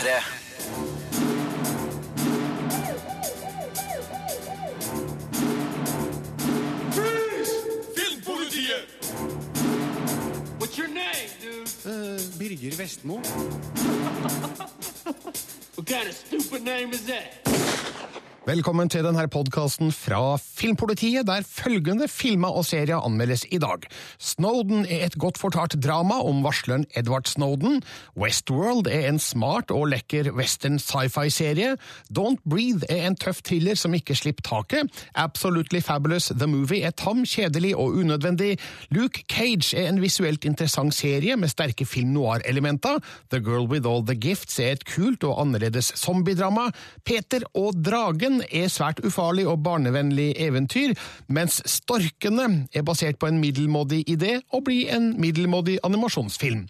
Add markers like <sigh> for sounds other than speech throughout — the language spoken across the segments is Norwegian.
P3. Filmpolitiet! What's your name, dude? Birger Vestmo. <laughs> What kind of stupid name is that? Velkommen til denne podkasten fra Filmpolitiet, der følgende filmer og serier anmeldes i dag. Snowden er et godt fortalt drama om varsleren Edward Snowden. Westworld er en smart og lekker western sci-fi-serie. Don't Breathe er en tøff thriller som ikke slipper taket. Absolutely Fabulous The Movie er tam, kjedelig og unødvendig. Luke Cage er en visuelt interessant serie med sterke film noir-elementer. The Girl With All The Gifts er et kult og annerledes zombiedrama. Peter og dragen er svært ufarlig og barnevennlig eventyr, mens Storkene er basert på en middelmådig idé og blir en middelmådig animasjonsfilm.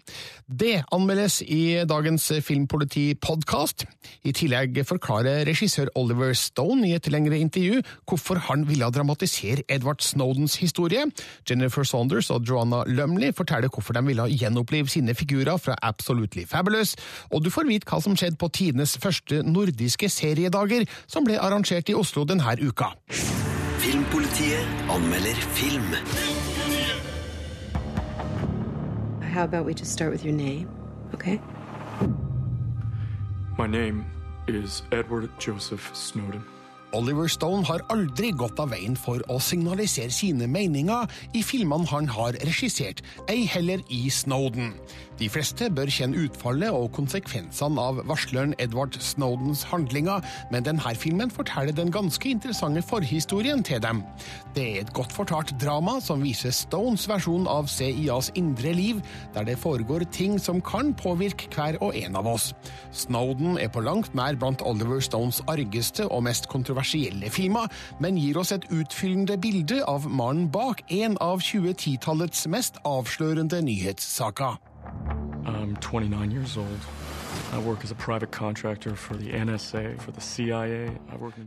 Det anmeldes i dagens Filmpoliti-podkast. I tillegg forklarer regissør Oliver Stone i et lengre intervju hvorfor han ville dramatisere Edward Snowdens historie. Jennifer Saunders og Joanna Lumley forteller hvorfor de ville gjenopplive sine figurer fra Absolutely Fabulous, og du får vite hva som skjedde på tidenes første nordiske seriedager, som ble arrangert i Oslo denne uka. Filmpolitiet anmelder film. How about we just start with your name, okay? My name is Edward Joseph Snowden. Oliver Stone har aldri gått av veien for å signalisere sine meninger i filmene han har regissert, ei heller i Snowden. De fleste bør kjenne utfallet og konsekvensene av varsleren Edward Snowdens handlinger, men denne filmen forteller den ganske interessante forhistorien til dem. Det er et godt fortalt drama som viser Stones versjon av CIAs indre liv, der det foregår ting som kan påvirke hver og en av oss. Snowden er på langt nær blant Oliver Stones argeste og mest kontroversielle filmer, men gir oss et utfyllende bilde av mannen bak en av 2010-tallets mest avslørende nyhetssaker. I'm 29 years.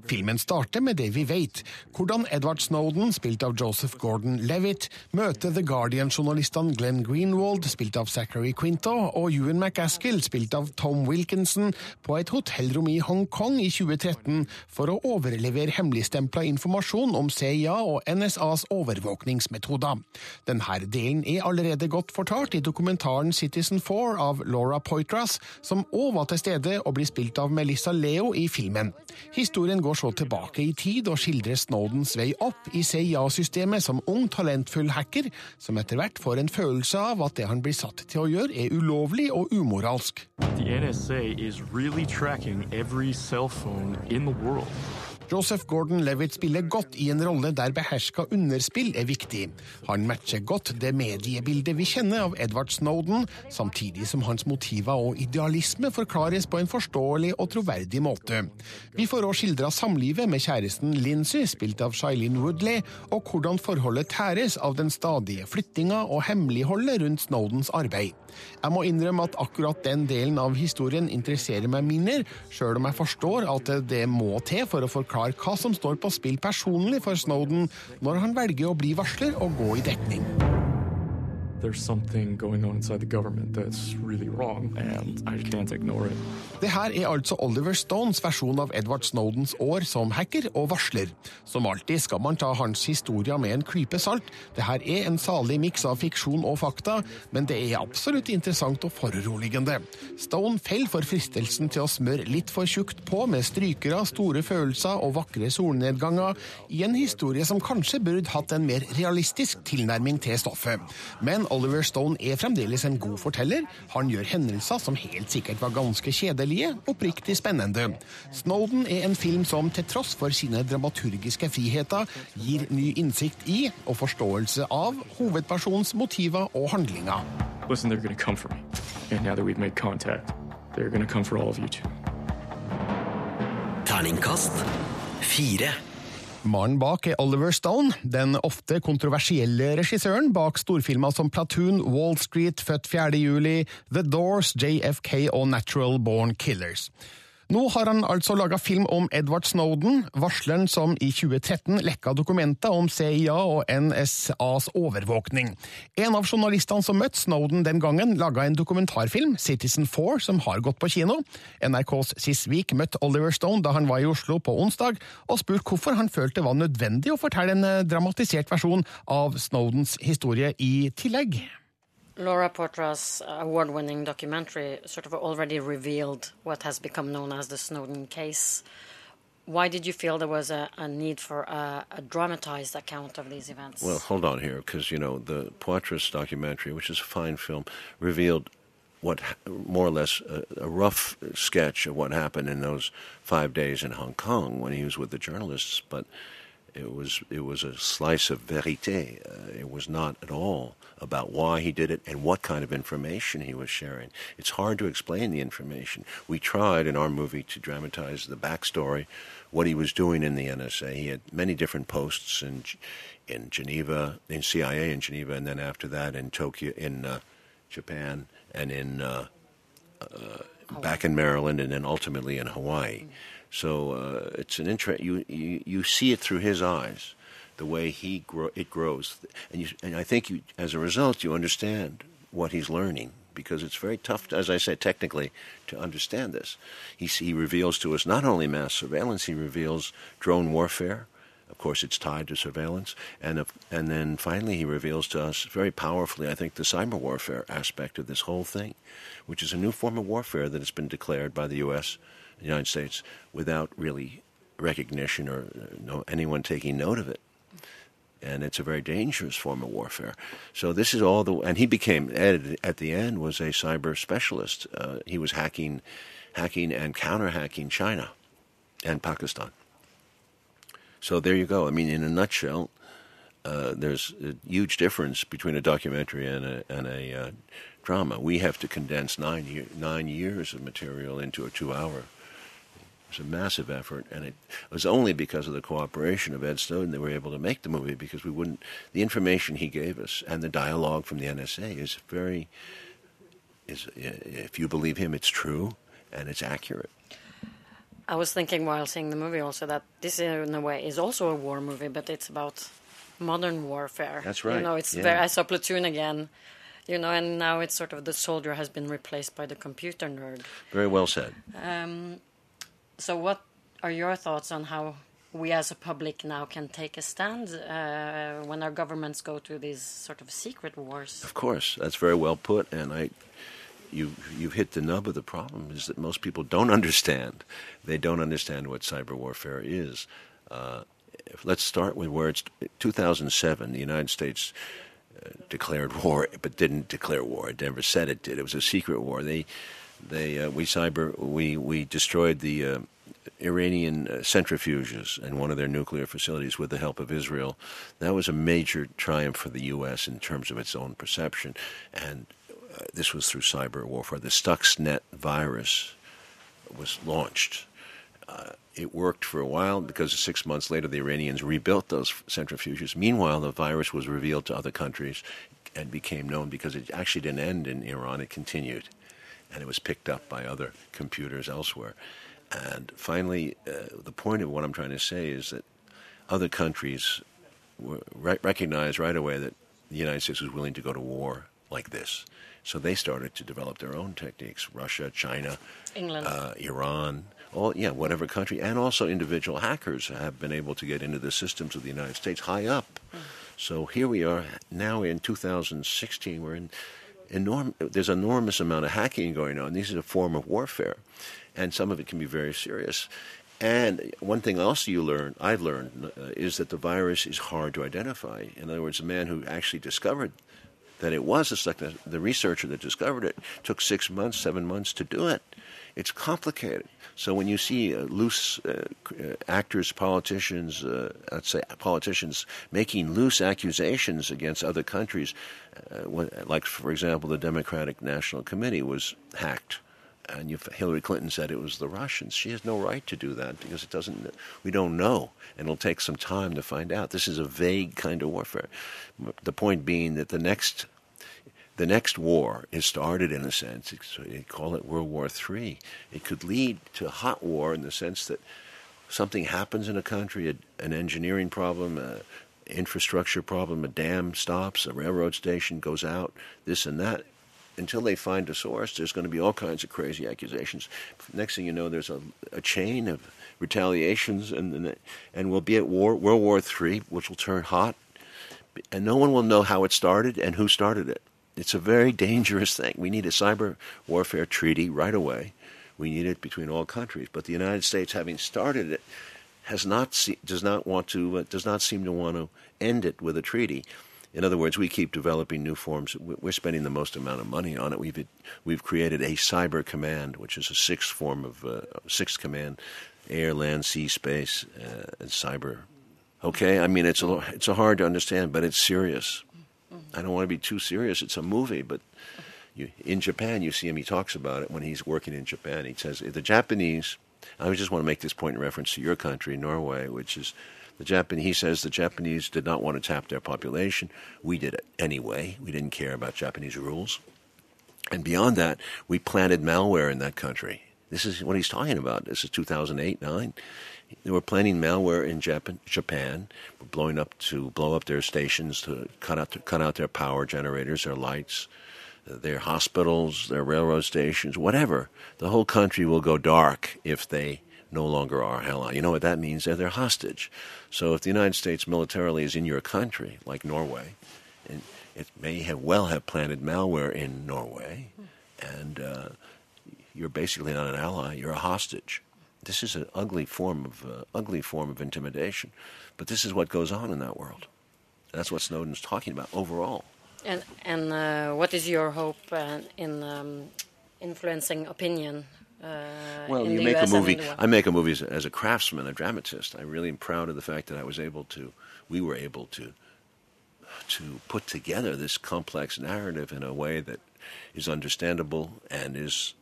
Filmen starter med det vi vet, hvordan Edward Snowden, spilt av Joseph Gordon-Levitt, møter The Guardian-journalistene Glenn Greenwald, spilt av Zachary Quinto, og Ewan McAskill, spilt av Tom Wilkinson, på et hotellrom i Hongkong i 2013 for å overlevere hemmeligstempla informasjon om CIA og NSAs overvåkningsmetoder. Denne delen er allerede godt fortalt i dokumentaren Citizen Four av Laura Poitras, som òg var til stede og blir spilt av Melissa Leo i filmen. Historien går så tilbake i tid og skildrer Snowdens vei opp i CIA-systemet som ung, talentfull hacker, som etter hvert får en følelse av at det han blir satt til å gjøre, er ulovlig og umoralsk. The NSA is really tracking every cell phone in the world. Joseph Gordon-Levitt spiller godt i en rolle der beherska underspill er viktig. Han matcher godt det mediebildet vi kjenner av Edward Snowden, samtidig som hans motiver og idealisme forklares på en forståelig og troverdig måte. Vi får òg skildra samlivet med kjæresten Lindsay, spilt av Shailene Woodley, og hvordan forholdet tæres av den stadige flyttinga og hemmeligholdet rundt Snowdens arbeid. Jeg må innrømme at akkurat den delen av historien interesserer meg mindre, sjøl om jeg forstår at det må til for å forklare hva som står på spill personlig for Snowden når han velger å bli varsler og gå i dekning. Really. Det her er altså Oliver Stones versjon av Edward Snowdens år som hacker og varsler. Som alltid skal man ta hans historier med en klype salt. Det her er en salig miks av fiksjon og fakta, men det er absolutt interessant og foruroligende. Stone faller for fristelsen til å smøre litt for tjukt på med strykere, store følelser og vakre solnedganger i en historie som kanskje burde hatt en mer realistisk tilnærming til stoffet. Men Oliver Stone er fremdeles en god forteller. Han gjør hendelser som helt sikkert var ganske kjedelige, oppriktig spennende. Snowden er en film som til tross for sine dramaturgiske friheter gir ny innsikt i og forståelse av hovedpersonens motiver og handlinger. Listen, they're gonna come for me. And now that we've made contact, they're gonna come for all of you too. Terningkast fire. Mannen bak er Oliver Stone, den ofte kontroversielle regissøren bak storfilmer som Platoon, Wall Street, Født 4. juli, The Doors, JFK og Natural Born Killers. Nå har han altså laga film om Edward Snowden, varsleren som i 2013 lekka dokumenter om CIA og NSAs overvåkning. En av journalistene som møtte Snowden den gangen, laga en dokumentarfilm, Citizen Four, som har gått på kino. NRKs Sis week møtte Oliver Stone da han var i Oslo på onsdag, og spurte hvorfor han følte det var nødvendig å fortelle en eh, dramatisert versjon av Snowdens historie i tillegg. Laura Portra's award winning documentary sort of already revealed what has become known as the Snowden case. Why did you feel there was a, a need for a, a, dramatized account of these events? Well, hold on here, because, you know, the Poitras documentary, which is a fine film, revealed what more or less a, a, rough sketch of what happened in those five days in Hong Kong when he was with the journalists, but it was it was a slice of verite. Uh, it was not at all about why he did it and what kind of information he was sharing. It's hard to explain the information. We tried in our movie to dramatize the backstory, what he was doing in the NSA. He had many different posts in in Geneva, in CIA in Geneva, and then after that in Tokyo, in uh, Japan, and in uh, uh back in Maryland, and then ultimately in Hawaii. So uh, it's an interest. You, you you see it through his eyes, the way he grow, it grows, and you and I think you as a result you understand what he's learning because it's very tough, as I said, technically to understand this. He he reveals to us not only mass surveillance, he reveals drone warfare. Of course, it's tied to surveillance, and if, and then finally he reveals to us very powerfully, I think, the cyber warfare aspect of this whole thing, which is a new form of warfare that has been declared by the U.S the United States without really recognition or uh, no, anyone taking note of it. And it's a very dangerous form of warfare. So this is all the and he became Ed at the end was a cyber specialist. Uh, he was hacking, hacking and counter hacking China, and Pakistan. So there you go. I mean, in a nutshell, uh, there's a huge difference between a documentary and a, and a uh, drama. We have to condense nine year, nine years of material into a two hour was a massive effort, and it was only because of the cooperation of Ed Snowden that we were able to make the movie. Because we wouldn't, the information he gave us and the dialogue from the NSA is very, is if you believe him, it's true and it's accurate. I was thinking while seeing the movie also that this, in a way, is also a war movie, but it's about modern warfare. That's right. You know, it's yeah. very. I saw Platoon again you know, and now it's sort of the soldier has been replaced by the computer nerd. Very well said. Um, so, what are your thoughts on how we as a public now can take a stand uh, when our governments go to these sort of secret wars? Of course, that's very well put, and I. You, you've hit the nub of the problem is that most people don't understand. They don't understand what cyber warfare is. Uh, let's start with where it's 2007. The United States uh, declared war, but didn't declare war. It never said it did. It was a secret war. They they uh, we cyber we we destroyed the uh, Iranian uh, centrifuges and one of their nuclear facilities with the help of Israel. That was a major triumph for the U.S. in terms of its own perception, and uh, this was through cyber warfare. The Stuxnet virus was launched. Uh, it worked for a while because six months later the Iranians rebuilt those centrifuges. Meanwhile, the virus was revealed to other countries and became known because it actually didn't end in Iran, it continued and it was picked up by other computers elsewhere. And finally, uh, the point of what I'm trying to say is that other countries re- recognized right away that the United States was willing to go to war like this. So they started to develop their own techniques. Russia, China, England, uh, Iran, all yeah, whatever country, and also individual hackers have been able to get into the systems of the United States high up. Mm. So here we are now in 2016. We're in enorm- there's enormous amount of hacking going on. This is a form of warfare, and some of it can be very serious. And one thing also you learn, I've learned, uh, is that the virus is hard to identify. In other words, the man who actually discovered that it was a success, the researcher that discovered it took six months, seven months to do it. It's complicated. So when you see uh, loose uh, uh actors, politicians, uh, let's say politicians making loose accusations against other countries, uh, like for example, the Democratic National Committee was hacked, and Hillary Clinton said it was the Russians. She has no right to do that because it doesn't. We don't know, and it'll take some time to find out. This is a vague kind of warfare. The point being that the next the next war is started in a sense. They call it World War III. It could lead to hot war in the sense that something happens in a country, a, an engineering problem, an infrastructure problem, a dam stops, a railroad station goes out, this and that. Until they find a source, there's going to be all kinds of crazy accusations. Next thing you know, there's a, a chain of retaliations, and and we'll be at war, World War III, which will turn hot, and no one will know how it started and who started it. It's a very dangerous thing. We need a cyber warfare treaty right away. We need it between all countries. But the United States, having started it, has not se- does not want to uh, does not seem to want to end it with a treaty. In other words, we keep developing new forms. We're spending the most amount of money on it. We've we've created a cyber command, which is a sixth form of uh, sixth command, air, land, sea, space, uh, and cyber. Okay, I mean it's a it's a hard to understand, but it's serious. I don't want to be too serious. It's a movie, but you, in Japan, you see him. He talks about it when he's working in Japan. He says the Japanese. I just want to make this point in reference to your country, Norway, which is the Japan. He says the Japanese did not want to tap their population. We did it anyway. We didn't care about Japanese rules. And beyond that, we planted malware in that country. This is what he's talking about. This is 2008, 9. They were planning malware in Japan, Japan, blowing up to blow up their stations to cut out to cut out their power generators, their lights, their hospitals, their railroad stations, whatever. The whole country will go dark if they no longer are ally. You know what that means? They're their hostage. So if the United States militarily is in your country, like Norway, and it may have well have planted malware in Norway, and uh, you're basically not an ally. You're a hostage. This is an ugly form of uh, ugly form of intimidation, but this is what goes on in that world. That's what Snowden's talking about overall. And and uh, what is your hope uh, in um, influencing opinion? Uh, well, in you make US a movie. in the world? I make a movie as a, as a craftsman, a dramatist. I really am proud of the fact that I was able to. We were able to to put together this complex narrative in a way that is understandable and is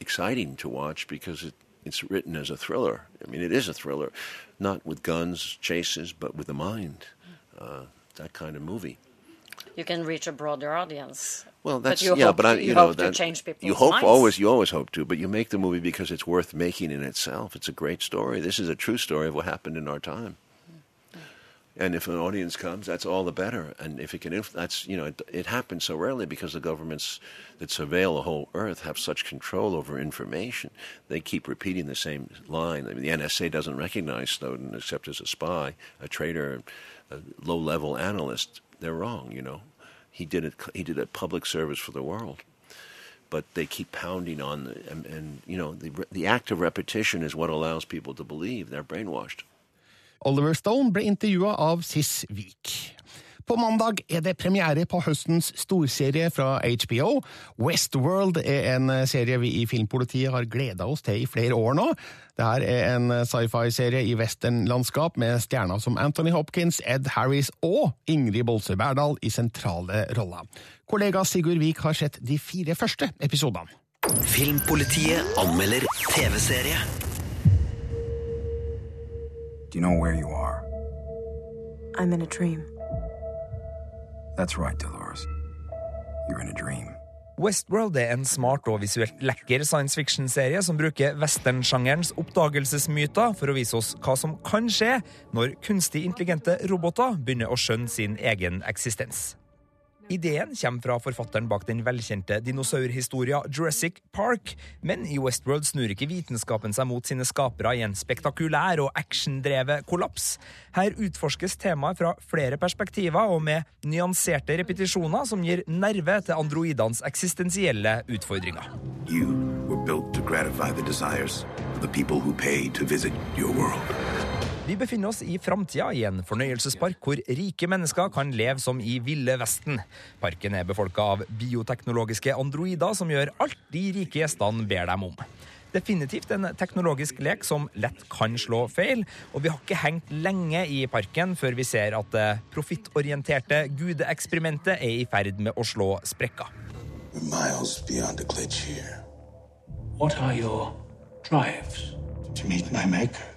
exciting to watch because it, it's written as a thriller. I mean, it is a thriller, not with guns, chases, but with the mind. Uh, that kind of movie. you can reach a broader audience. Well, But that's you yeah, but I, you, you know hope to that change people's you hope minds. always, you always hope to, but you make the movie because it's worth making in itself. It's a great story. This is a true story of what happened in our time. And if an audience comes, that's all the better. And if it can, inf- that's you know, it, it happens so rarely because the governments that surveil the whole earth have such control over information. They keep repeating the same line. I mean, the NSA doesn't recognize Snowden except as a spy, a traitor, a low-level analyst. They're wrong. You know, he did it. He did a public service for the world. But they keep pounding on, the, and, and you know, the the act of repetition is what allows people to believe they're brainwashed. Oliver Stone ble intervjua av Siss Vik. På mandag er det premiere på høstens storserie fra HBO. Westworld er en serie vi i Filmpolitiet har gleda oss til i flere år nå. Dette er en sci-fi-serie i westernlandskap med stjerner som Anthony Hopkins, Ed Harris og Ingrid Bolse Berdal i sentrale roller. Kollega Sigurd Vik har sett de fire første episodene. Filmpolitiet anmelder TV-serie. Do you know where you are? I'm in a dream. That's right, Dolores. You're in a dream. Westworld er en smart og visuelt lekker science fiction-serie som bruker westernsjangerens oppdagelsesmyter for å vise oss hva som kan skje når kunstig intelligente roboter begynner å skjønne sin egen eksistens. Ideen kommer fra forfatteren bak den velkjente dinosaurhistoria Jurassic Park, men i Westworld snur ikke vitenskapen seg mot sine skapere i en spektakulær og actiondrevet kollaps. Her utforskes temaet fra flere perspektiver og med nyanserte repetisjoner som gir nerve til androidenes eksistensielle utfordringer. You were built to gratify the desires of the people who pay to visit your world. Vi befinner oss i framtida i en fornøyelsespark hvor rike mennesker kan leve som i Ville Vesten. Parken er befolka av bioteknologiske androider som gjør alt de rike gjestene ber dem om. Definitivt en teknologisk lek som lett kan slå feil, og vi har ikke hengt lenge i parken før vi ser at det profittorienterte gudeeksperimentet er i ferd med å slå sprekker. We're miles beyond a glitch here. What are your drives? To meet my maker.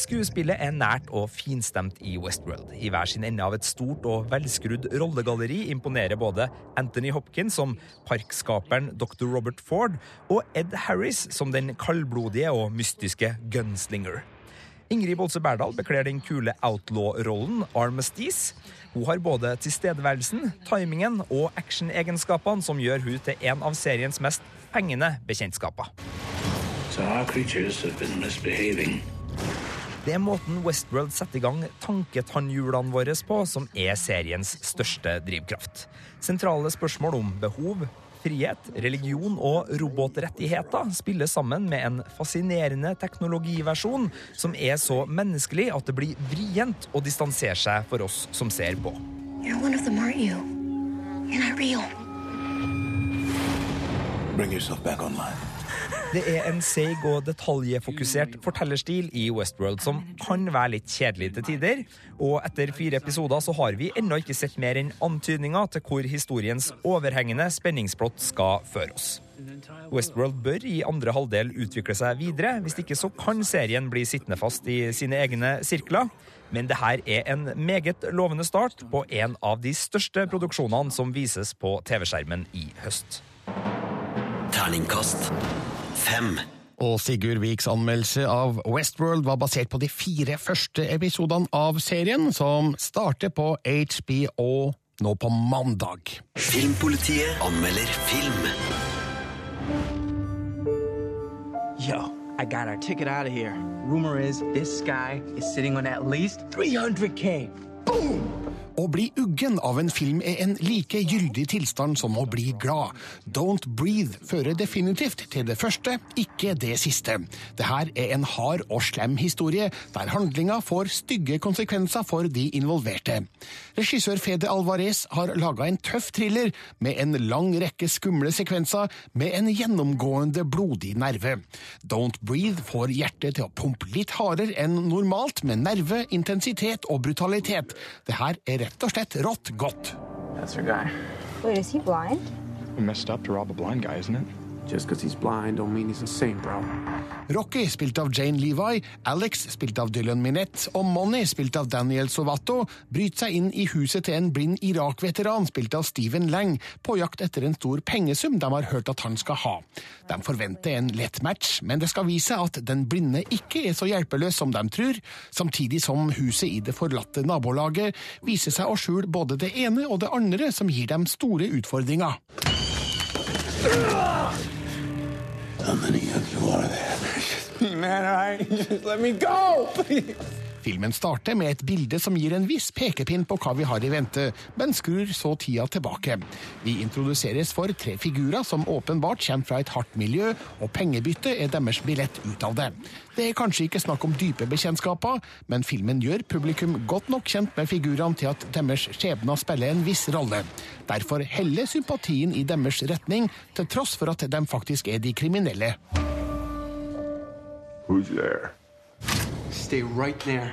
Skuespillet er nært og finstemt i Westworld. I hver sin ende av et stort og velskrudd rollegalleri imponerer både Anthony Hopkins som parkskaperen Dr. Robert Ford og Ed Harris som den kaldblodige og mystiske gunslinger. Ingrid Bolse Berdal bekler den kule outlaw-rollen Armistice. Hun har både tilstedeværelsen, timingen og actionegenskapene som gjør hun til en av seriens mest fengende bekjentskaper. So our creatures have been misbehaving. Det er måten Westworld setter i gang tanketannhjulene våre på, som er seriens største drivkraft. Sentrale spørsmål om behov, frihet, religion og robotrettigheter spiller sammen med en fascinerende teknologiversjon som er så menneskelig at det blir vrient å distansere seg for oss som ser på. You're one of them, you? Bring yourself back online. Det er en seig og detaljfokusert fortellerstil i Westworld som kan være litt kjedelig til tider. Og etter fire episoder så har vi ennå ikke sett mer enn antydninger til hvor historiens overhengende spenningsplott skal føre oss. Westworld bør i andre halvdel utvikle seg videre. Hvis ikke så kan serien bli sittende fast i sine egne sirkler. Men det her er en meget lovende start på en av de største produksjonene som vises på TV-skjermen i høst. Terningkast fem. Og Sigurd Viks anmeldelse av Westworld var basert på de fire første episodene av serien, som starter på HBO nå på mandag. Filmpolitiet anmelder film. Yo, I got our ticket out of here. Rumor is this guy is sitting on at least 300K. Boom! Å bli uggen av en film er en like gyldig tilstand som å bli glad. Don't Breathe fører definitivt til det første, ikke det siste. Det her er en hard og slem historie, der handlinga får stygge konsekvenser for de involverte. Regissør Fede Alvarez har laga en tøff thriller med en lang rekke skumle sekvenser med en gjennomgående blodig nerve. Don't Breathe får hjertet til å pumpe litt hardere enn normalt, med nerve, intensitet og brutalitet. Det her er rett og slett rått godt. That's our guy. Wait, is he blind? Messed up to rob a blind guy, isn't it? Just because he's blind don't mean he's insane, bro. Rocky, spilt av Jane Levi, Alex, spilt av Dylan Minette, og Money, spilt av Daniel Sovato, bryter seg inn i huset til en blind Irak-veteran, spilt av Stephen Lang, på jakt etter en stor pengesum de har hørt at han skal ha. De forventer en lett match, men det skal vise at den blinde ikke er så hjelpeløs som de tror, samtidig som huset i det forlatte nabolaget viser seg å skjule både det ene og det andre som gir dem store utfordringer. How many of you are there? Just <laughs> me, man, all right? <laughs> Just let me go, <laughs> please. Filmen starter med et bilde som gir en viss pekepinn på hva vi har i vente, men skrur så tida tilbake. Vi introduseres for tre figurer som åpenbart kommer fra et hardt miljø, og pengebytte er deres billett ut av det. Det er kanskje ikke snakk om dype bekjentskaper, men filmen gjør publikum godt nok kjent med figurene til at deres skjebner spiller en viss rolle. Derfor heller sympatien i deres retning, til tross for at de faktisk er de kriminelle. Who's there? Stay right there.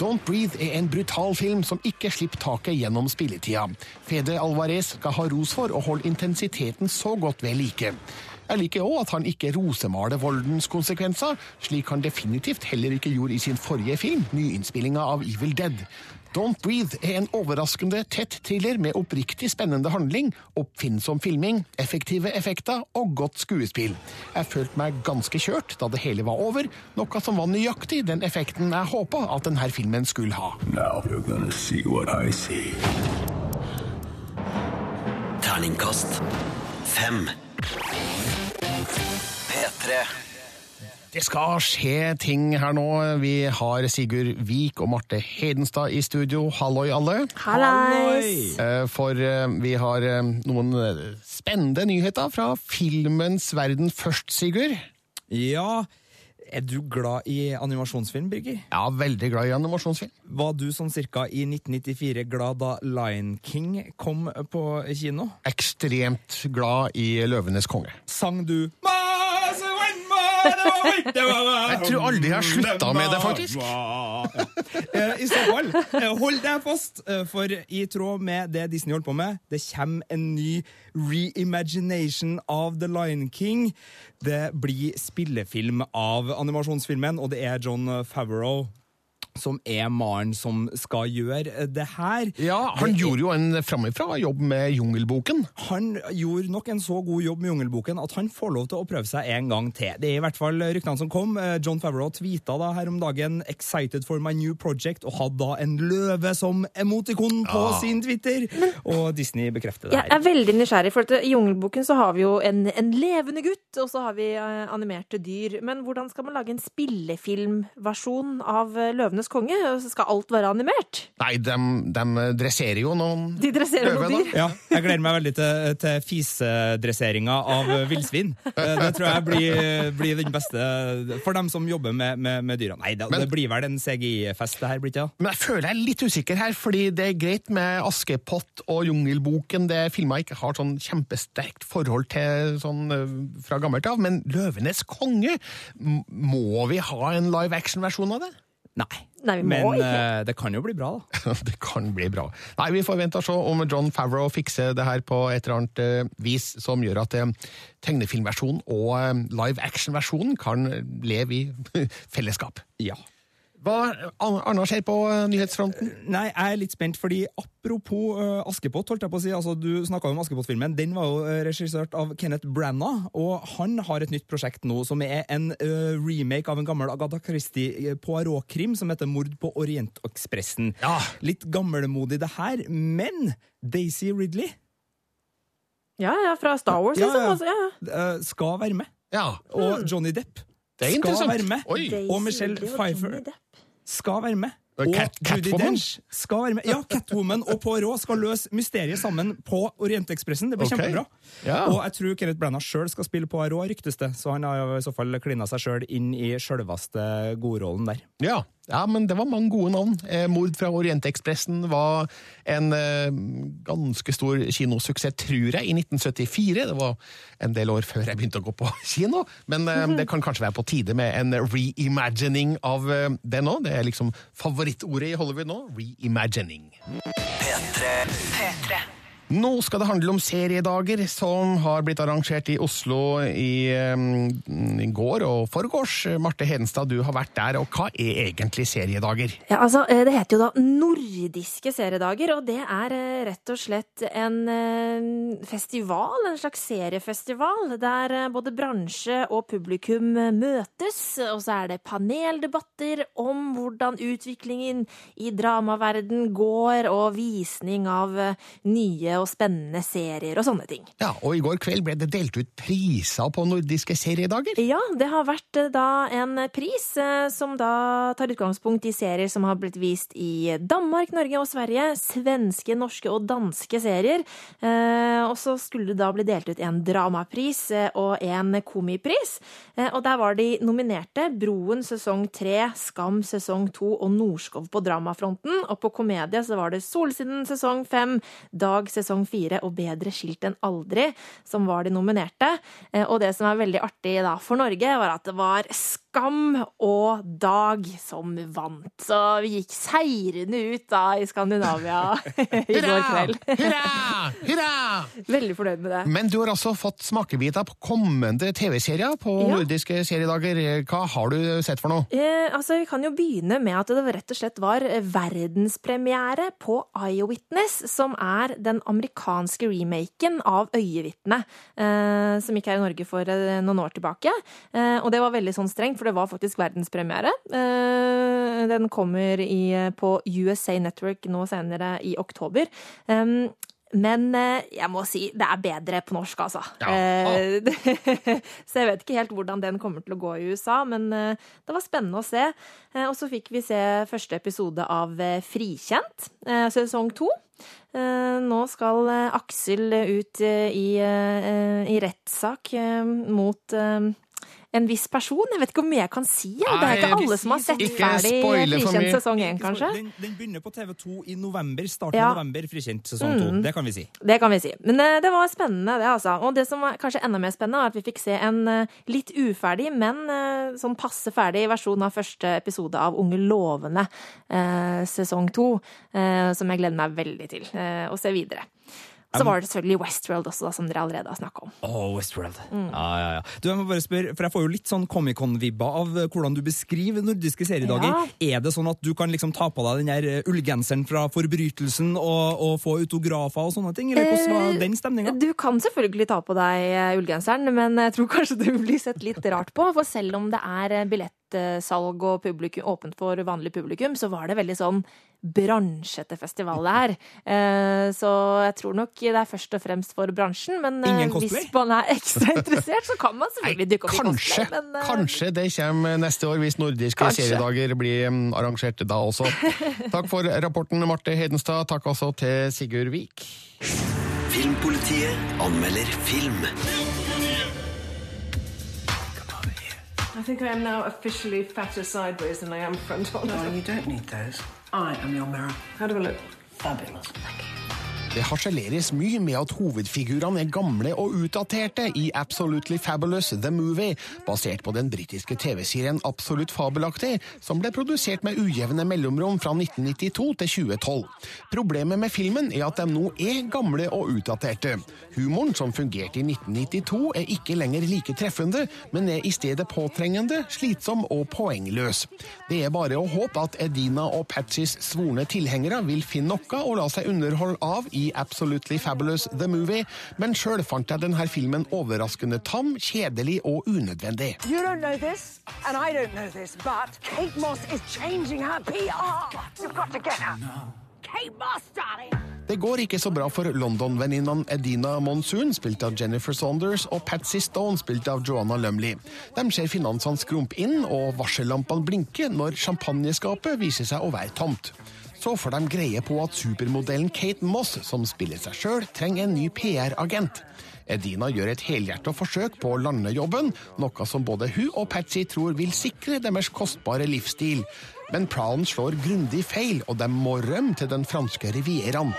Don't Breathe er en brutal film som ikke slipper taket gjennom spilletida. Fede Alvarez skal ha ros for å holde intensiteten så godt ved like. Jeg liker òg at han ikke rosemaler voldens konsekvenser, slik han definitivt heller ikke gjorde i sin forrige film, nyinnspillinga av Evil Dead. Don't Breathe er en overraskende tett thriller med oppriktig spennende handling, oppfinnsom filming, effektive effekter og godt skuespill. Jeg følte meg ganske kjørt da det hele var over, noe som var nøyaktig den effekten jeg håpa at denne filmen skulle ha. Now you're gonna see what I see. Terningkast fem. P3. Det skal skje ting her nå. Vi har Sigurd Vik og Marte Hedenstad i studio. Halloi, alle. Hallais! Eh, For eh, vi har eh, noen spennende nyheter fra filmens verden først, Sigurd. Ja, er du glad i animasjonsfilm, Birger? Ja, veldig glad i animasjonsfilm. Var du sånn cirka i 1994 glad da Lion King kom på kino? Ekstremt glad i Løvenes konge. Sang du my Jeg tror aldri jeg har slutta med det, faktisk. Eh, I så fall, eh, hold deg fast, eh, for i tråd med det Disney holdt på med, det kommer en ny reimagination av The Lion King. Det blir spillefilm av animasjonsfilmen, og det er John Favreau som er Maren som skal gjøre det her. Ja, Han Det gjorde jo en framifrå jobb med Jungelboken. Han gjorde nok en så god jobb med Jungelboken at han får lov til å prøve seg en gang til. Det er i hvert fall ryktene som kom. Eh, John Favreau tweeta da her om dagen 'excited for my new project' og hadde da en løve som emotikon på Ja. sin Twitter. Og Disney bekrefter det her. Jeg er veldig nysgjerrig, for I Jungelboken så har vi jo en, en levende gutt, og så har vi eh, animerte dyr. Men hvordan skal man lage en spillefilmversjon av eh, Løvenes konge? Skal alt være animert? Nei, de, de dresserer jo noen De dresserer noen dyr. Ja, jeg gleder meg veldig til, til fisedresseringa av eh, villsvin. Eh, Det tror jeg blir, blir den beste for dem som jobber med, med, med dyra. Nei, det, Men- det blir vel en CGI-fest, det her, blir det ikke? Men jeg føler jeg er litt usikker her, fordi det er greit med Askepott og Jungelboken, det filma ikke har sånn kjempesterkt forhold til sånn øh, fra gammelt av, men Løvenes konge, må vi ha en live action-versjon av det? Nei. Nei, vi må Men ikke. eh, det kan jo bli bra, da. <laughs> det kan bli bra. Nei, vi får vente og se om John Favreau fikser det her på et eller annet eh, vis som gjør at eh, tegnefilmversjonen og live action-versjonen kan leve i <laughs> fellesskap. Ja. Hva annet skjer på eh, nyhetsfronten? Nei, jeg er litt spent, fordi apropos eh, Askepott, holdt jeg på å si, altså du snakka om Askepott-filmen, den var jo eh, regissert av Kenneth Branagh, og han har et nytt prosjekt nå som er en uh, remake av en gammel Agatha Christie Poirot-krim som heter Mord på Orientekspressen. Litt gammelmodig det her, men Daisy Ridley Ja, ja, fra Star Wars, Ja, liksom. ja. Altså, ja. uh, skal være med. Og Johnny Depp Det er skal være med. Oi. Og Michelle Pfeiffer. Skal være med. Og Cat- Judy Dench skal være med. Ja, Catwoman og Poirot skal løse mysteriet sammen på Orientekspressen. Det blir okay. kjempebra. Ja. Og jeg tror Kenneth Branagh sjøl skal spille Poirot, ryktes det. Så han har i så fall klina seg sjøl inn i sjølveste godrollen der. Ja. Ja, men det var mange gode navn. Eh, Mord fra Orientekspressen var en eh, ganske stor kinosuksess, tror jeg, i 1974. Det var en del år før jeg begynte å gå på <laughs> kino, men eh, det kan kanskje være på tide med en reimagining av eh, det nå. Det er liksom favorittordet i Hollywood nå. Reimagining. Nå skal det handle om seriedager som har blitt arrangert i Oslo i, eh, i går og foregårs. Marte Hedenstad, du har vært der, og hva er egentlig seriedager? Ja, altså, eh, Det heter jo da nordiske seriedager, og det er eh, rett og slett en festival, en slags seriefestival, der både bransje og publikum møtes. Og så er det paneldebatter om hvordan utviklingen i dramaverden går, og visning av eh, nye og spennende serier og sånne ting. Ja, og i går kveld ble det delt ut priser på nordiske seriedager. Ja, det har vært eh, da en pris eh, som da tar utgangspunkt i serier som har blitt vist i Danmark, Norge og Sverige. Svenske, norske og danske serier. Eh, Og så skulle det da bli delt ut en dramapris og en komipris. Og der var de nominerte Broen sesong tre, Skam sesong to og Norskov på dramafronten. Og på komedie så var det Solsiden sesong fem, Dag sesong fire og Bedre skilt enn aldri som var de nominerte. Eh, Og det som er veldig artig da for Norge, var at det var Skam og Dag som vant. Så vi gikk seirende ut da i Skandinavia <laughs> i går kveld. Hurra! Hurra! <laughs> Veldig fornøyd med det. Men du har altså fått smakebiter på kommende TV-serier på Ja. nordiske seriedager. Hva har du sett for noe? Eh, altså, Vi kan jo begynne med at det rett og slett var verdenspremiere på Eyewitness, som er den amerikanske remaken av Øyevitnet, eh, som gikk her i Norge for eh, noen år tilbake. Eh, og det var veldig sånn strengt, for det var faktisk verdenspremiere. Eh, den kommer i, på USA Network nå senere i oktober. Men eh, jeg må si det er bedre på norsk, altså. Eh, <laughs> så jeg vet ikke helt hvordan den kommer til å gå i USA, men det var spennende å se. Og så fikk vi se første episode av Frikjent, sesong to. Nå skal Aksel ut i, i rettssak mot en viss person. Jeg vet ikke hvor mye jeg kan si. Jeg. Det er ikke alle som har sett ikke ferdig Frikjent sesong 1, kanskje. Den, den begynner på TV2 i november. Starten Ja. i november, frikjent sesong 2. Mm. Det kan vi si. Det kan vi si. Men uh, det var spennende, det, altså. Og det som var kanskje enda mer spennende, var at vi fikk se en uh, litt uferdig, men uh, sånn passe ferdig versjon av første episode av Unge lovende eh, sesong to, eh, som jeg gleder meg veldig til å se videre. Så var det selvfølgelig Westworld også, da, som dere allerede har snakka om. Oh, Westworld. Mm. Ja, ja, ja. Du, jeg må bare spørre, for jeg får jo litt sånn Comic-Con-vibba av eh, hvordan du beskriver nordiske seriedager. Er det sånn at du kan liksom ta på deg den der eh, ullgenseren fra Forbrytelsen og, og få autografer og sånne ting? Eller hvordan var Eh, den stemninga? Du kan selvfølgelig ta på deg ullgenseren, men jeg tror kanskje du blir sett litt rart på. For selv om det er billettsalg og publikum, åpent for vanlig publikum, så var det veldig sånn bransjete festival det her. Eh, Så jeg tror nok det er først og fremst for bransjen. Men eh, hvis man er <laughs> ekstra interessert, så kan man selvfølgelig dukke opp i Kanskje, cosplay. Men eh, kanskje det kommer neste år, hvis nordiske Kanskje. seriedager blir mm, arrangert da også. <laughs> Takk for rapporten, Marte Hedenstad. Takk også til Sigurd Vik. Filmpolitiet anmelder film. I think I am now officially fatter sideways than I am front on. No, you don't need those. I am your mirror. How do I look? Fabulous. Det harseleres mye med at hovedfigurene er gamle og utdaterte i Absolutely Fabulous The Movie, basert på den britiske TV-serien Absolutt fabelaktig, som ble produsert med ujevne mellomrom fra 1992 til 2012. Problemet med filmen er at de nå er gamle og utdaterte. Humoren som fungerte i 1992 er ikke lenger like treffende, men er i stedet påtrengende, slitsom og poengløs. Det er bare å håpe at Edina og Patsys svorne tilhengere vil finne noe å la seg underholde av i Absolutely Fabulous The Movie, men sjøl fant jeg denne filmen overraskende tam, kjedelig og unødvendig. You don't know this, and I don't know this, Kate Moss is changing her PR. You've got to get her. Kate Det går ikke så bra for London-venninnene Edina Monsoon, spilt av Jennifer Saunders, og Patsy Stone, spilt av Joanna Lumley. De ser finansene skrumpe inn, og varsellampene blinke når champagneskapet viser seg å være tomt. Så får de greie på at supermodellen Kate Moss, som spiller seg sjøl, trenger en ny PR-agent. Edina gjør et helhjertet forsøk på å lande jobben, noe som både hun og Patsy tror vil sikre deres kostbare livsstil. Men planen slår grundig feil, og de må rømme til den franske rivieraen.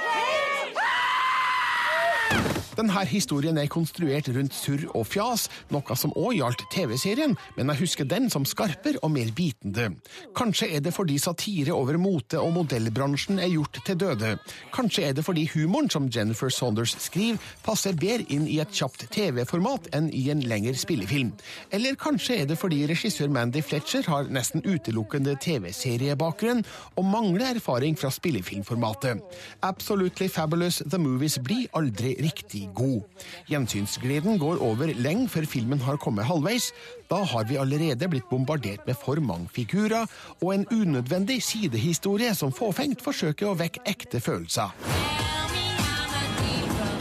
Denne historien er konstruert rundt surr og fjas, noe som òg gjaldt TV-serien, men jeg husker den som skarpere og mer bitende. Kanskje er det fordi satire over mote- og modellbransjen er gjort til døde. Kanskje er det fordi humoren som Jennifer Saunders skriver, passer bedre inn i et kjapt TV-format enn i en lengre spillefilm. Eller kanskje er det fordi regissør Mandy Fletcher har nesten utelukkende TV-seriebakgrunn og mangler erfaring fra spillefilmformatet. Absolutely Fabulous The Movies blir aldri riktig god. Gjensynsgleden går over lenge før filmen har kommet halvveis. Da har vi allerede blitt bombardert med for mange figurer og en unødvendig sidehistorie som fåfengt forsøker å vekke ekte følelser.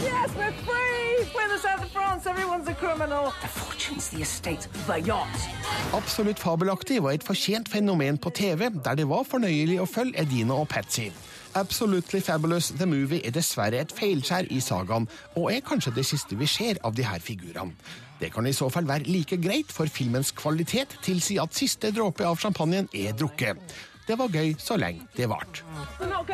Yes, we're free. We're the south of France. Everyone's a criminal. The fortunes, the estates, the yachts. Absolutt fabelaktig var et fortjent fenomen på TV, der det var fornøyelig å følge Edina og Patsy. Absolutely Fabulous The Movie er dessverre et feilskjær i sagaen, og er kanskje det siste vi ser av de her figurene. Det kan i så fall være like greit, for filmens kvalitet tilsier at siste dråpe av champagnen er drukket. Det var gøy så lenge det varte. We're not